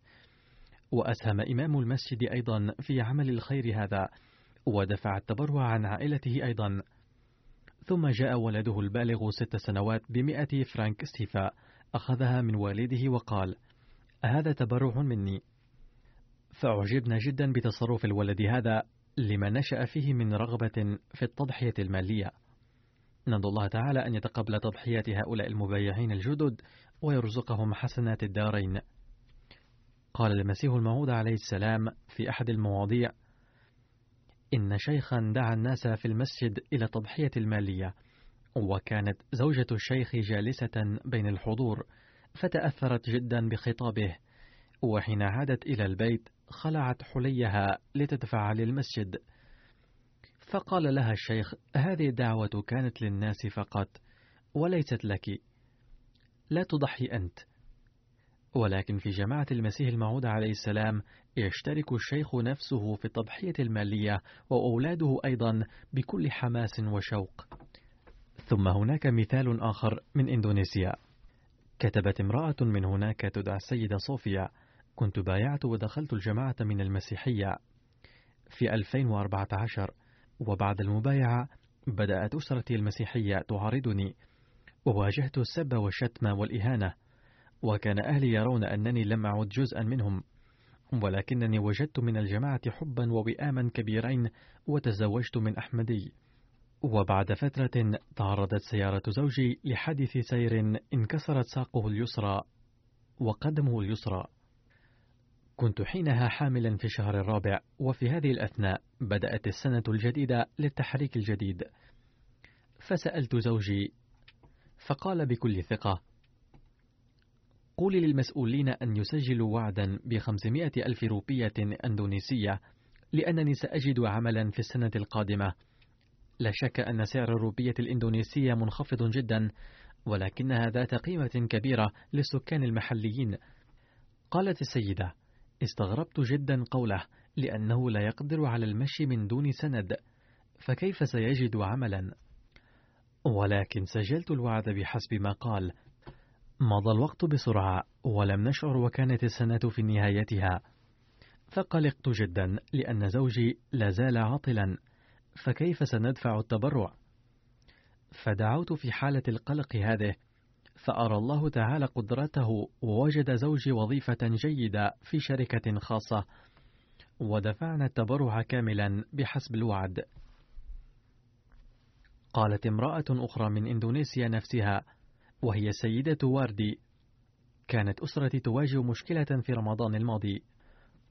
وأسهم إمام المسجد أيضا في عمل الخير هذا ودفع التبرع عن عائلته أيضا. ثم جاء ولده البالغ ست سنوات بمئة فرانك استيفاء. أخذها من والده وقال هذا تبرع مني. فأعجبنا جدا بتصرف الولد هذا لما نشأ فيه من رغبة في التضحية المالية. ندعو الله تعالى أن يتقبل تضحيات هؤلاء المبايعين الجدد ويرزقهم حسنات الدارين. قال المسيح الموعود عليه السلام في أحد المواضيع إن شيخا دعا الناس في المسجد إلى تضحية المالية وكانت زوجة الشيخ جالسة بين الحضور فتأثرت جدا بخطابه وحين عادت إلى البيت خلعت حليها لتدفع للمسجد. فقال لها الشيخ هذه الدعوة كانت للناس فقط وليست لك لا تضحي أنت. ولكن في جماعة المسيح الموعود عليه السلام يشترك الشيخ نفسه في التضحية المالية وأولاده أيضا بكل حماس وشوق. ثم هناك مثال آخر من إندونيسيا. كتبت امرأة من هناك تدعى السيدة صوفيا. كنت بايعت ودخلت الجماعة من المسيحية. في 2014 وبعد المبايعة بدأت أسرتي المسيحية تعارضني. وواجهت السب والشتم والإهانة. وكان أهلي يرون أنني لم أعد جزءا منهم. ولكنني وجدت من الجماعة حبا ووئاما كبيرين وتزوجت من أحمدي. وبعد فترة تعرضت سيارة زوجي لحادث سير انكسرت ساقه اليسرى وقدمه اليسرى. كنت حينها حاملا في الشهر الرابع وفي هذه الأثناء بدأت السنة الجديدة للتحريك الجديد. فسألت زوجي فقال بكل ثقة قولي للمسؤولين أن يسجلوا وعدا بخمسمائة ألف روبية أندونيسية لأنني سأجد عملا في السنة القادمة. لا شك أن سعر الروبية الإندونيسية منخفض جدا ولكنها ذات قيمة كبيرة للسكان المحليين. قالت السيدة استغربت جدا قوله لأنه لا يقدر على المشي من دون سند فكيف سيجد عملا؟ ولكن سجلت الوعد بحسب ما قال مضى الوقت بسرعة ولم نشعر وكانت السنة في نهايتها. فقلقت جدا لأن زوجي لا زال عاطلا. فكيف سندفع التبرع؟ فدعوت في حالة القلق هذه. فأرى الله تعالى قدرته ووجد زوجي وظيفة جيدة في شركة خاصة. ودفعنا التبرع كاملا بحسب الوعد. قالت امرأة أخرى من إندونيسيا نفسها وهي سيدة واردي. كانت أسرتي تواجه مشكلة في رمضان الماضي.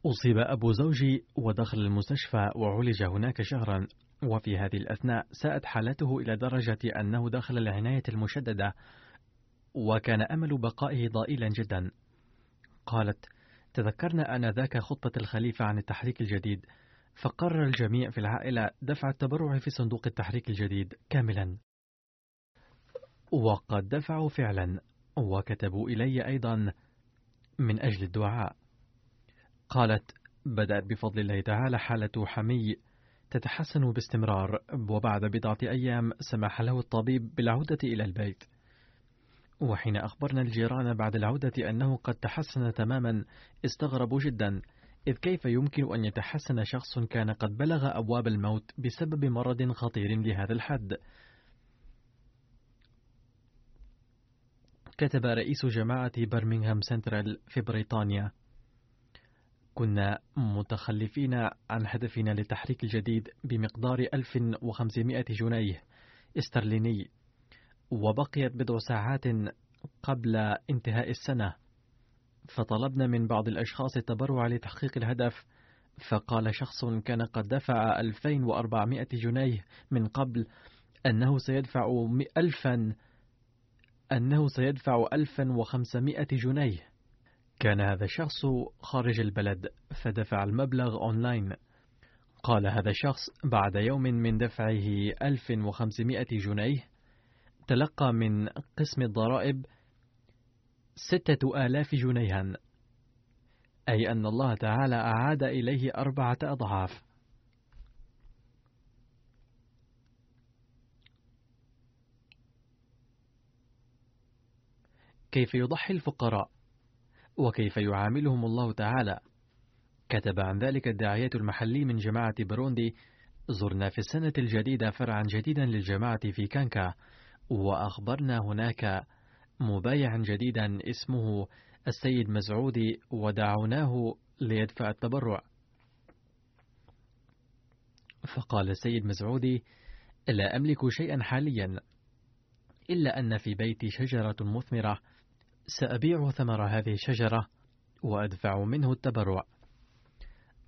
أصيب أبو زوجي ودخل المستشفى وعولج هناك شهرا. وفي هذه الأثناء ساءت حالته إلى درجة أنه دخل العناية المشددة وكان أمل بقائه ضئيلا جدا. قالت تذكرنا آنذاك خطة الخليفة عن التحريك الجديد فقرر الجميع في العائلة دفع التبرع في صندوق التحريك الجديد كاملا. وقد دفعوا فعلا وكتبوا إلي أيضا من أجل الدعاء. قالت بدأت بفضل الله تعالى حالة حمي تتحسن باستمرار وبعد بضعة أيام سمح له الطبيب بالعودة إلى البيت. وحين أخبرنا الجيران بعد العودة أنه قد تحسن تماما استغربوا جدا إذ كيف يمكن أن يتحسن شخص كان قد بلغ أبواب الموت بسبب مرض خطير لهذا الحد؟ كتب رئيس جماعة برمنغهام سنترال في بريطانيا. كنا متخلفين عن هدفنا للتحريك الجديد بمقدار 1500 جنيه استرليني وبقيت بضع ساعات قبل انتهاء السنة. فطلبنا من بعض الأشخاص التبرع لتحقيق الهدف فقال شخص كان قد دفع 2400 جنيه من قبل أنه سيدفع ألفا أنه سيدفع 1500 جنيه. كان هذا الشخص خارج البلد فدفع المبلغ أونلاين. قال هذا الشخص بعد يوم من دفعه 1500 جنيه تلقى من قسم الضرائب ستة آلاف جنيها. أي أن الله تعالى أعاد إليه أربعة أضعاف. كيف يضحي الفقراء وكيف يعاملهم الله تعالى. كتب عن ذلك الداعية المحلي من جماعة بروندي زرنا في السنة الجديدة فرعا جديدا للجماعة في كانكا وأخبرنا هناك مبايعا جديدا اسمه السيد مزعودي ودعوناه ليدفع التبرع. فقال السيد مزعودي لا أملك شيئا حاليا إلا أن في بيتي شجرة مثمرة سأبيع ثمر هذه الشجرة وأدفع منه التبرع.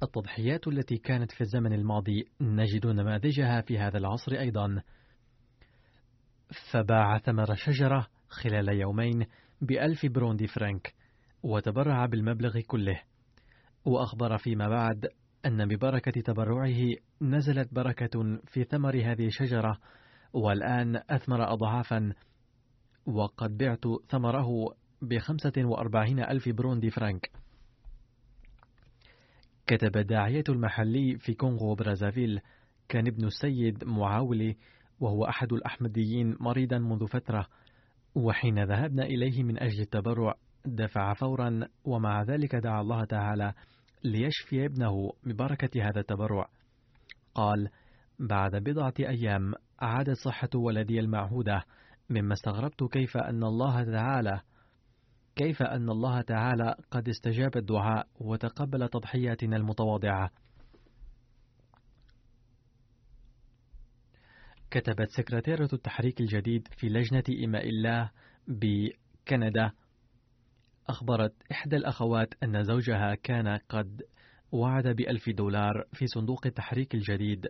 التضحيات التي كانت في الزمن الماضي نجد نماذجها في هذا العصر أيضا. فباع ثمر شجرة خلال يومين بألف بروندي فرانك وتبرع بالمبلغ كله. وأخبر فيما بعد أن ببركة تبرعه نزلت بركة في ثمر هذه الشجرة والآن أثمر أضعافا. وقد بعت ثمره بخمسة وأربعين ألف بروندي فرانك. كتب الداعية المحلي في كونغو برازافيل كان ابن السيد معاولي وهو أحد الأحمديين مريضا منذ فترة وحين ذهبنا إليه من أجل التبرع دفع فورا ومع ذلك دعا الله تعالى ليشفي ابنه ببركة هذا التبرع. قال بعد بضعة أيام عادت صحة ولدي المعهودة مما استغربت كيف أن الله تعالى كيف أن الله تعالى قد استجاب الدعاء وتقبل تضحياتنا المتواضعة؟ كتبت سكرتيرة التحريك الجديد في لجنة إماء الله بكندا أخبرت إحدى الأخوات أن زوجها كان قد وعد بألف دولار في صندوق التحريك الجديد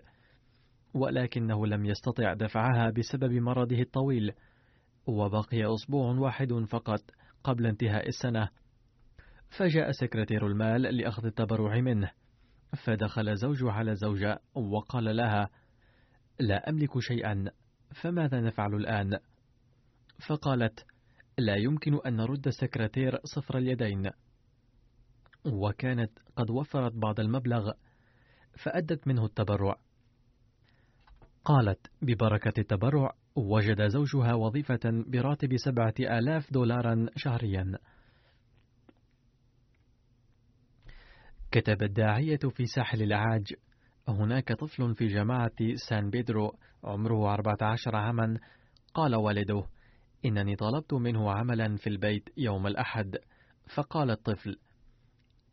ولكنه لم يستطع دفعها بسبب مرضه الطويل وبقي أسبوع واحد فقط. قبل انتهاء السنة. فجاء سكرتير المال لأخذ التبرع منه. فدخل زوج على الزوجة وقال لها لا أملك شيئا فماذا نفعل الآن؟ فقالت لا يمكن أن نرد السكرتير صفر اليدين. وكانت قد وفرت بعض المبلغ فأدت منه التبرع. قالت ببركة التبرع وجد زوجها وظيفة براتب سبعة آلاف دولارا شهريا. كتب الداعية في ساحل العاج هناك طفل في جماعة سان بيدرو عمره 14 عاما. قال والده إنني طلبت منه عملا في البيت يوم الأحد. فقال الطفل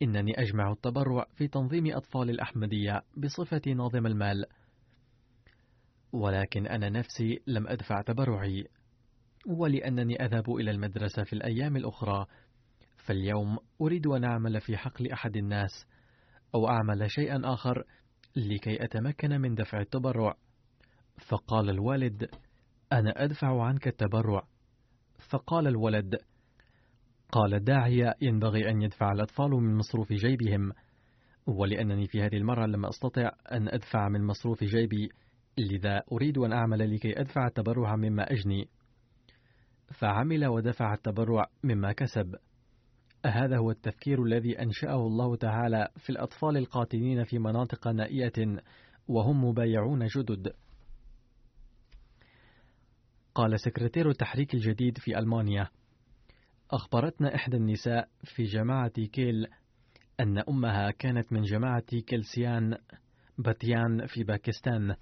إنني أجمع التبرع في تنظيم أطفال الأحمدية بصفة ناظم المال. ولكن أنا نفسي لم أدفع تبرعي ولأنني أذهب إلى المدرسة في الأيام الأخرى. فاليوم أريد أن أعمل في حقل أحد الناس أو أعمل شيئا آخر لكي أتمكن من دفع التبرع. فقال الوالد أنا أدفع عنك التبرع. فقال الولد قال الداعية ينبغي أن يدفع الأطفال من مصروف جيبهم. ولأنني في هذه المرة لم أستطع أن أدفع من مصروف جيبي. لذا أريد أن أعمل لكي أدفع التبرع مما أجني. فعمل ودفع التبرع مما كسب. هذا هو التفكير الذي أنشأه الله تعالى في الأطفال القاتلين في مناطق نائية وهم مبايعون جدد. قال سكرتير التحريك الجديد في ألمانيا أخبرتنا إحدى النساء في جماعة كيل أن أمها كانت من جماعة كيلسيان باتيان في باكستان.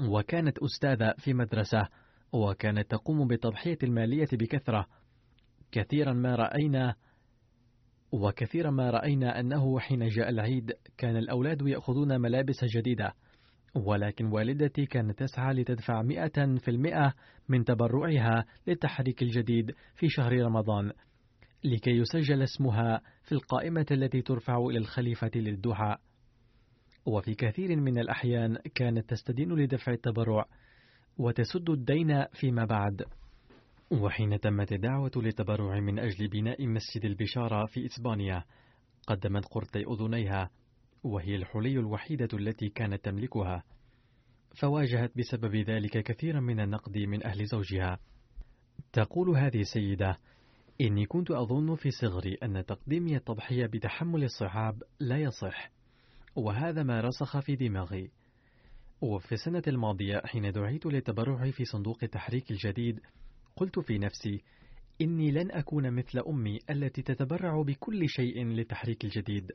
وكانت أستاذة في مدرسة وكانت تقوم بالتضحية المالية بكثرة. كثيرا ما رأينا وكثيرا ما رأينا أنه حين جاء العيد كان الأولاد يأخذون ملابس جديدة ولكن والدتي كانت تسعى لتدفع مئة في المئة من تبرعها للتحريك الجديد في شهر رمضان لكي يسجل اسمها في القائمة التي ترفع إلى الخليفة للدعاء. وفي كثير من الأحيان كانت تستدين لدفع التبرع وتسد الدين فيما بعد. وحين تمت الدعوة للتبرع من أجل بناء مسجد البشارة في إسبانيا قدمت قرطي أذنيها وهي الحلي الوحيدة التي كانت تملكها. فواجهت بسبب ذلك كثيرا من النقد من أهل زوجها. تقول هذه السيدة إني كنت أظن في صغري أن تقديمي التضحية بتحمل الصعاب لا يصح وهذا ما رسخ في دماغي. وفي السنة الماضية حين دعيت للتبرع في صندوق التحريك الجديد قلت في نفسي إني لن أكون مثل أمي التي تتبرع بكل شيء للتحريك الجديد.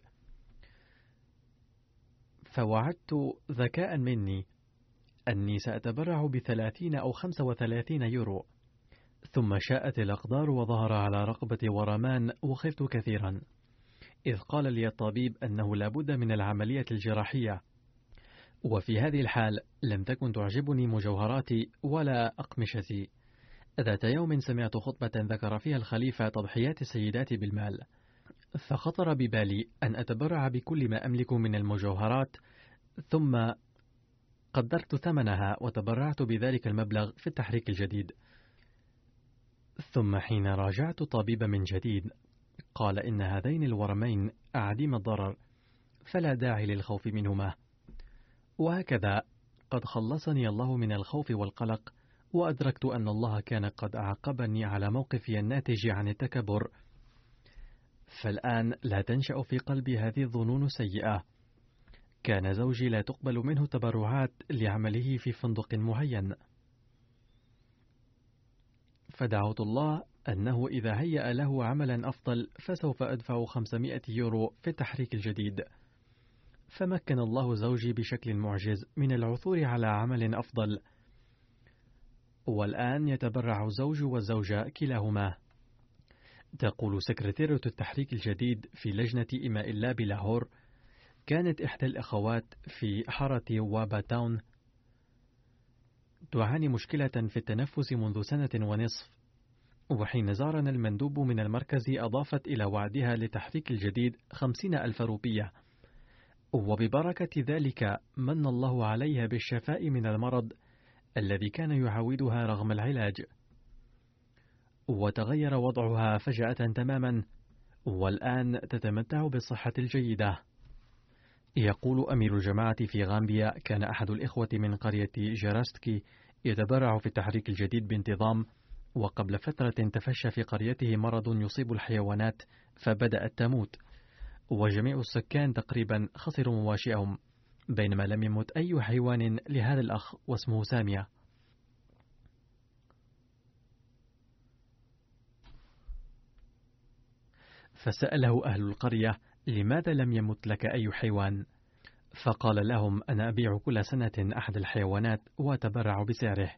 فوعدت ذكاء مني أني سأتبرع بثلاثين أو خمسة وثلاثين يورو. ثم شاءت الأقدار وظهر على رقبتي ورمان وخفت كثيرا. إذ قال لي الطبيب أنه لابد من العملية الجراحية. وفي هذه الحال لم تكن تعجبني مجوهراتي ولا أقمشتي. ذات يوم سمعت خطبة ذكر فيها الخليفة تضحيات السيدات بالمال. فخطر ببالي أن أتبرع بكل ما أملك من المجوهرات ثم قدرت ثمنها وتبرعت بذلك المبلغ في التحريك الجديد. ثم حين راجعت طبيب من جديد قال إن هذين الورمين أعديم الضرر فلا داعي للخوف منهما. وهكذا قد خلصني الله من الخوف والقلق وأدركت أن الله كان قد أعقبني على موقفي الناتج عن التكبر. فالآن لا تنشأ في قلبي هذه الظنون السيئة كان زوجي لا تقبل منه تبرعات لعمله في فندق معين. فدعوت الله أنه إذا هيأ له عملا أفضل فسوف أدفع 500 يورو في التحريك الجديد. فمكن الله زوجي بشكل معجز من العثور على عمل أفضل. والآن يتبرع الزوج والزوجة كلاهما. تقول سكرتيرة التحريك الجديد في لجنة إماء الله بلاهور كانت إحدى الأخوات في حارة وابا تاون. تعاني مشكلة في التنفس منذ سنة ونصف. وحين زارنا المندوب من المركز أضافت إلى وعدها لتحريك الجديد خمسين ألف روبية. وببركة ذلك من الله عليها بالشفاء من المرض الذي كان يعودها رغم العلاج. وتغير وضعها فجأة تماما والآن تتمتع بالصحة الجيدة. يقول أمير الجماعة في غامبيا كان أحد الإخوة من قرية جاراستكي يتبرع في التحريك الجديد بانتظام وقبل فترة تفشى في قريته مرض يصيب الحيوانات فبدأت تموت وجميع السكان تقريبا خسروا مواشئهم بينما لم يمت أي حيوان لهذا الأخ واسمه سامية فسأله أهل القرية لماذا لم يمت لك أي حيوان؟ فقال لهم أنا أبيع كل سنة أحد الحيوانات وأتبرع بسعره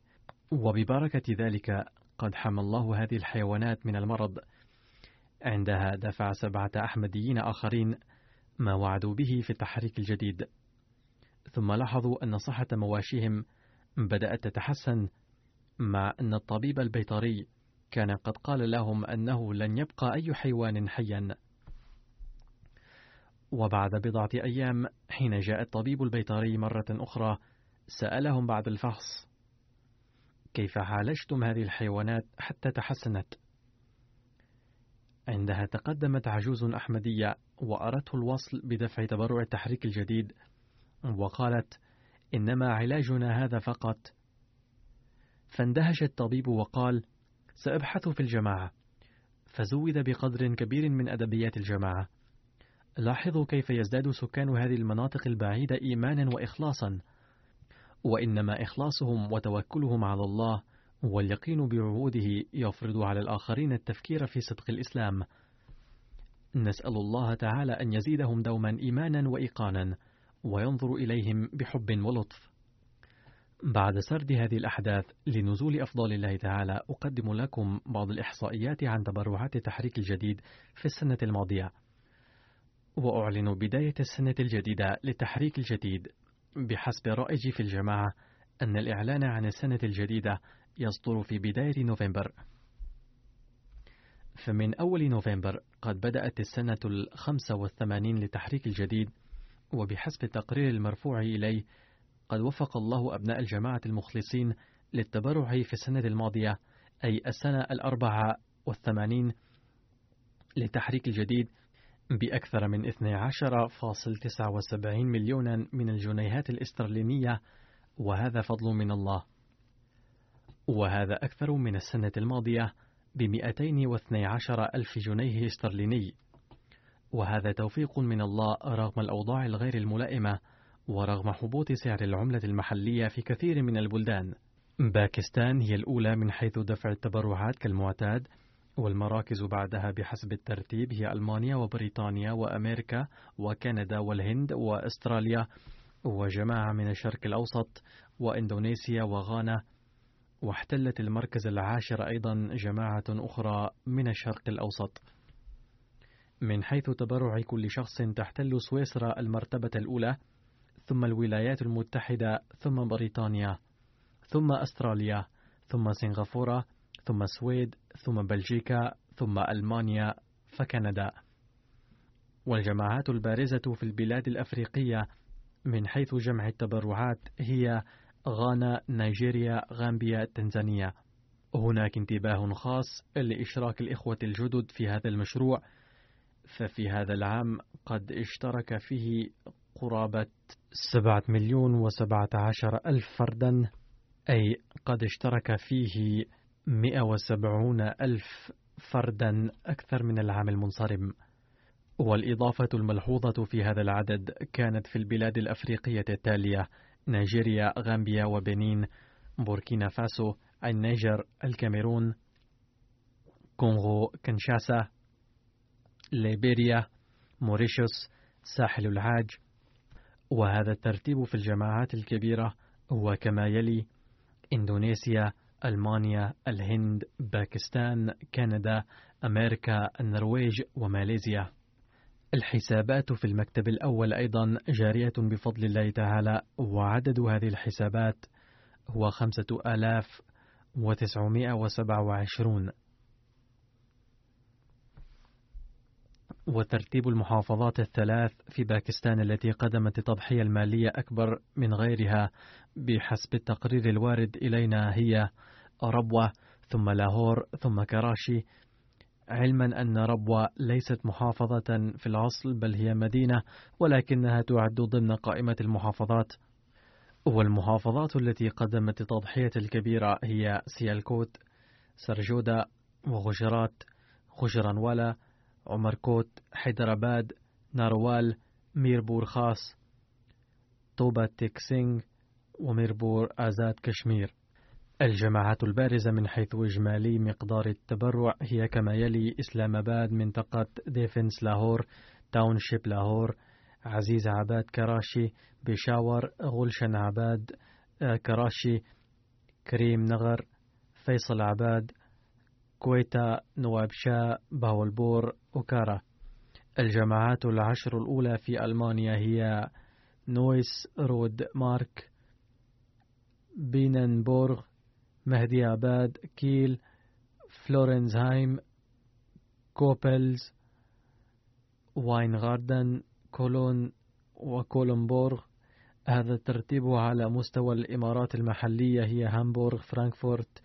وببركة ذلك قد حمى الله هذه الحيوانات من المرض. عندها دفع سبعة أحمديين آخرين ما وعدوا به في التحريك الجديد. ثم لاحظوا أن صحة مواشيهم بدأت تتحسن مع أن الطبيب البيطري كان قد قال لهم أنه لن يبقى أي حيوان حيا. وبعد بضعة أيام حين جاء الطبيب البيطري مرة أخرى سألهم بعد الفحص كيف عالجتم هذه الحيوانات حتى تحسنت؟ عندها تقدمت عجوز أحمدية وأردت الوصل بدفع تبرع التحريك الجديد وقالت إنما علاجنا هذا فقط. فاندهش الطبيب وقال سأبحث في الجماعة. فزود بقدر كبير من أدبيات الجماعة. لاحظوا كيف يزداد سكان هذه المناطق البعيدة إيمانا وإخلاصا. وإنما إخلاصهم وتوكلهم على الله واليقين بعهوده يفرض على الآخرين التفكير في صدق الإسلام. نسأل الله تعالى أن يزيدهم دوما إيمانا وإيقانا وينظر إليهم بحب ولطف. بعد سرد هذه الأحداث لنزول أفضال الله تعالى أقدم لكم بعض الإحصائيات عن تبرعات التحريك الجديد في السنة الماضية. وأعلن بداية السنة الجديدة للتحريك الجديد. بحسب رائج في الجماعة أن الإعلان عن السنة الجديدة يصدر في بداية نوفمبر. فمن أول نوفمبر قد بدأت السنة الخمسة والثمانين للتحريك الجديد وبحسب التقرير المرفوع إليه قد وفق الله أبناء الجماعة المخلصين للتبرع في السنة الماضية أي السنة الأربعة والثمانين للتحريك الجديد بأكثر من 12.79 مليونا من الجنيهات الإسترلينية وهذا فضل من الله. وهذا أكثر من السنة الماضية ب 212 ألف جنيه إسترليني. وهذا توفيق من الله رغم الأوضاع الغير الملائمة ورغم هبوط سعر العملة المحلية في كثير من البلدان. باكستان هي الأولى من حيث دفع التبرعات كالمعتاد والمراكز بعدها بحسب الترتيب هي ألمانيا وبريطانيا وأمريكا وكندا والهند وأستراليا. وجماعة من الشرق الأوسط وإندونيسيا وغانا. واحتلت المركز العاشر أيضا جماعة أخرى من الشرق الأوسط. من حيث تبرع كل شخص تحتل سويسرا المرتبة الأولى ثم الولايات المتحدة ثم بريطانيا ثم أستراليا ثم سنغافورة ثم السويد ثم بلجيكا ثم ألمانيا فكندا والجماعات البارزة في البلاد الأفريقية من حيث جمع التبرعات هي غانا، نيجيريا، غامبيا، تنزانيا. هناك انتباه خاص لإشراك الإخوة الجدد في هذا المشروع، ففي هذا العام قد اشترك فيه قرابة سبعة مليون وسبعة عشر ألف فردا أي قد اشترك فيه مئة وسبعون ألف فردا أكثر من العام المنصرم. والإضافة الملحوظة في هذا العدد كانت في البلاد الأفريقية التالية نيجيريا، غامبيا وبنين، بوركينا فاسو، النيجر، الكاميرون، كونغو، كنشاسا، ليبيريا، موريشيوس، ساحل العاج، وهذا الترتيب في الجماعات الكبيرة هو كما يلي: إندونيسيا، ألمانيا، الهند، باكستان، كندا، أمريكا، النرويج وماليزيا. الحسابات في المكتب الأول أيضا جارية بفضل الله تعالى وعدد هذه الحسابات هو خمسة آلاف وتسعمائة وسبعة وعشرون وترتيب المحافظات الثلاث في باكستان التي قدمت التضحية المالية أكبر من غيرها بحسب التقرير الوارد إلينا هي ربوة ثم لاهور ثم كراشي. علما أن ربوة ليست محافظة في الأصل بل هي مدينة ولكنها تعد ضمن قائمة المحافظات. والمحافظات التي قدمت التضحية الكبيرة هي سيالكوت سرجودا وغجرات غوجرانوالا عمركوت حيدراباد ناروال ميربور خاص توبا تيك سينغ وميربور آزاد كشمير. الجماعات البارزة من حيث إجمالي مقدار التبرع هي كما يلي إسلام آباد منطقة ديفنس لاهور تاونشيب لاهور عزيز عباد كراشي بشاور غلشن عباد آه، كراشي كريم نغر فيصل عباد كويتا نواب شاه باولبور أوكارا. الجماعات العشر الأولى في ألمانيا هي نويس رود مارك بيننبورغ مهدي آباد كيل فلورزهايم كوبلنز واينغاردن كولون وكولومبورغ هذا الترتيب على مستوى الإمارات المحلية هي هامبورغ فرانكفورت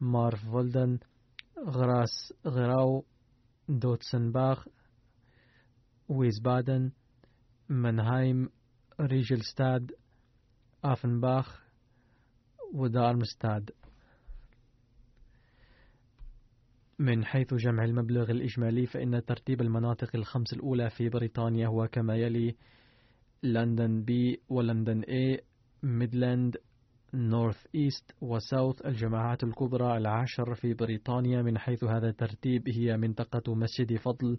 مورفلدن غروس غيراو ديتسنباخ ويزبادن منهايم ريدشتاد أوفنباخ ودارمشتاد من حيث جمع المبلغ الإجمالي فإن ترتيب المناطق الخمس الأولى في بريطانيا هو كما يلي لندن بي ولندن اي ميدلاند North East و South الجماعات الكبرى العشر في بريطانيا من حيث هذا الترتيب هي منطقة مسجد فضل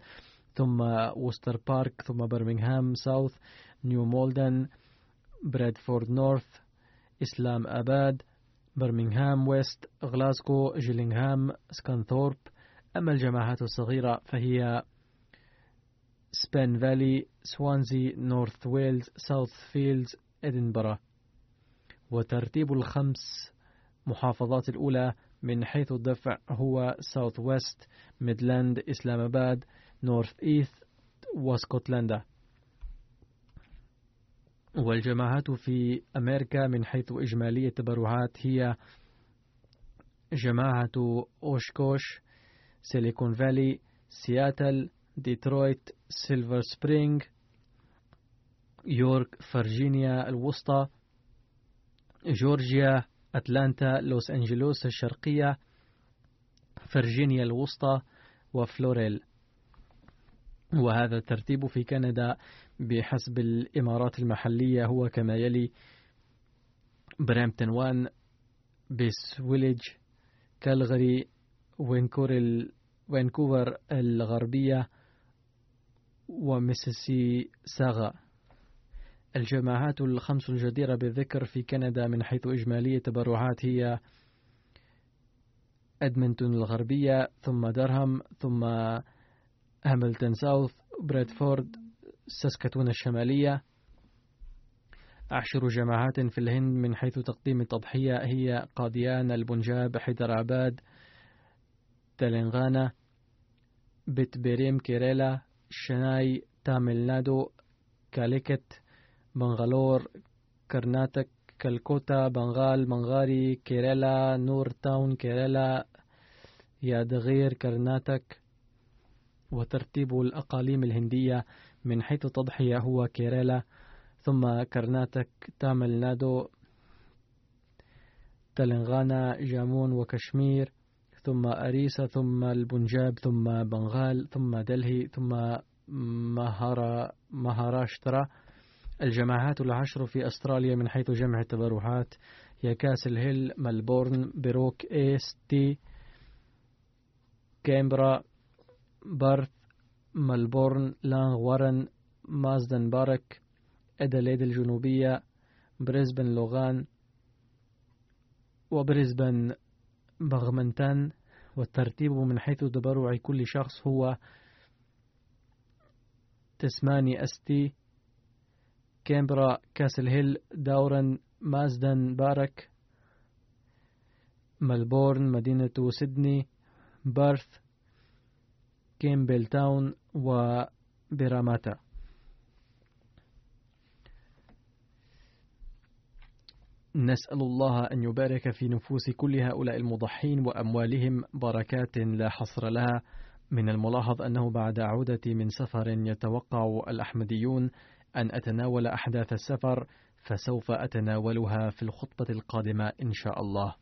ثم وستر بارك ثم برمنغهام South نيو مولدن برادفورد North إسلام أباد برمنغهام West غلاسكو جيلينغهام سكانثورب أما الجماعات الصغيرة فهي سبين فالي سوانزي North ويلز ساوث فيلدز إدنبرا وترتيب الخمس محافظات الأولى من حيث الدفع هو South West ميدلاند إسلام أباد North East واسكتلندا والجماعات في أمريكا من حيث إجمالي التبرعات هي جماعة أوشكوش سيليكون فالي سياتل ديترويت سيلفر سبرينغ يورك فرجينيا الوسطى جورجيا أتلانتا لوس أنجلوس الشرقية فرجينيا الوسطى ولوريل. وهذا الترتيب في كندا بحسب الإمارات المحلية هو كما يلي برامتون وان بيس ويلج كالغري وينكوفر وينكوفر الغربية وميسيساغا الجماعات الخمس الجديرة بالذكر في كندا من حيث إجمالية تبرعات هي أدمنتون الغربية ثم درهم ثم هاملتون ساوث بريدفورد ساسكاتون الشمالية. عشر جماعات في الهند من حيث تقديم التضحية هي قاديان البنجاب حيدراباد تلنغانا بيريم كيريلا شناي تاميل نادو كاليكت بنغالور كرناتك كالكوتا بنغال بنغاري كيريلا نور تاون كيريلا يادغير كرناتك وترتيب الأقاليم الهندية من حيث تضحية هو كيريلا ثم كرناتك تامل نادو تلنغانا جامو وكشمير ثم أوريسا ثم البنجاب ثم بنغال ثم دلهي ثم مهارا مهاراشترا. الجماعات العشر في أستراليا من حيث جمع التبرعات. هي كاسل هيل ملبورن بروك إيس تي كامبرا بارث ملبورن لانغ وارن مازدن بارك أدليد الجنوبية بريسبن لوغان وبريسبن بغمنتان والترتيب من حيث تبرع كل شخص هو تسمانيا أستي. كامبرا كاسل هيل داروين مازدن بارك ملبورن مدينة سيدني بارث كيمبل تاون وبراماتا نسأل الله أن يبارك في نفوس كل هؤلاء المضحين وأموالهم بركات لا حصر لها. من الملاحظ أنه بعد عودتي من سفر يتوقع الأحمديون أن أتناول أحداث السفر فسوف أتناولها في الخطبة القادمة إن شاء الله.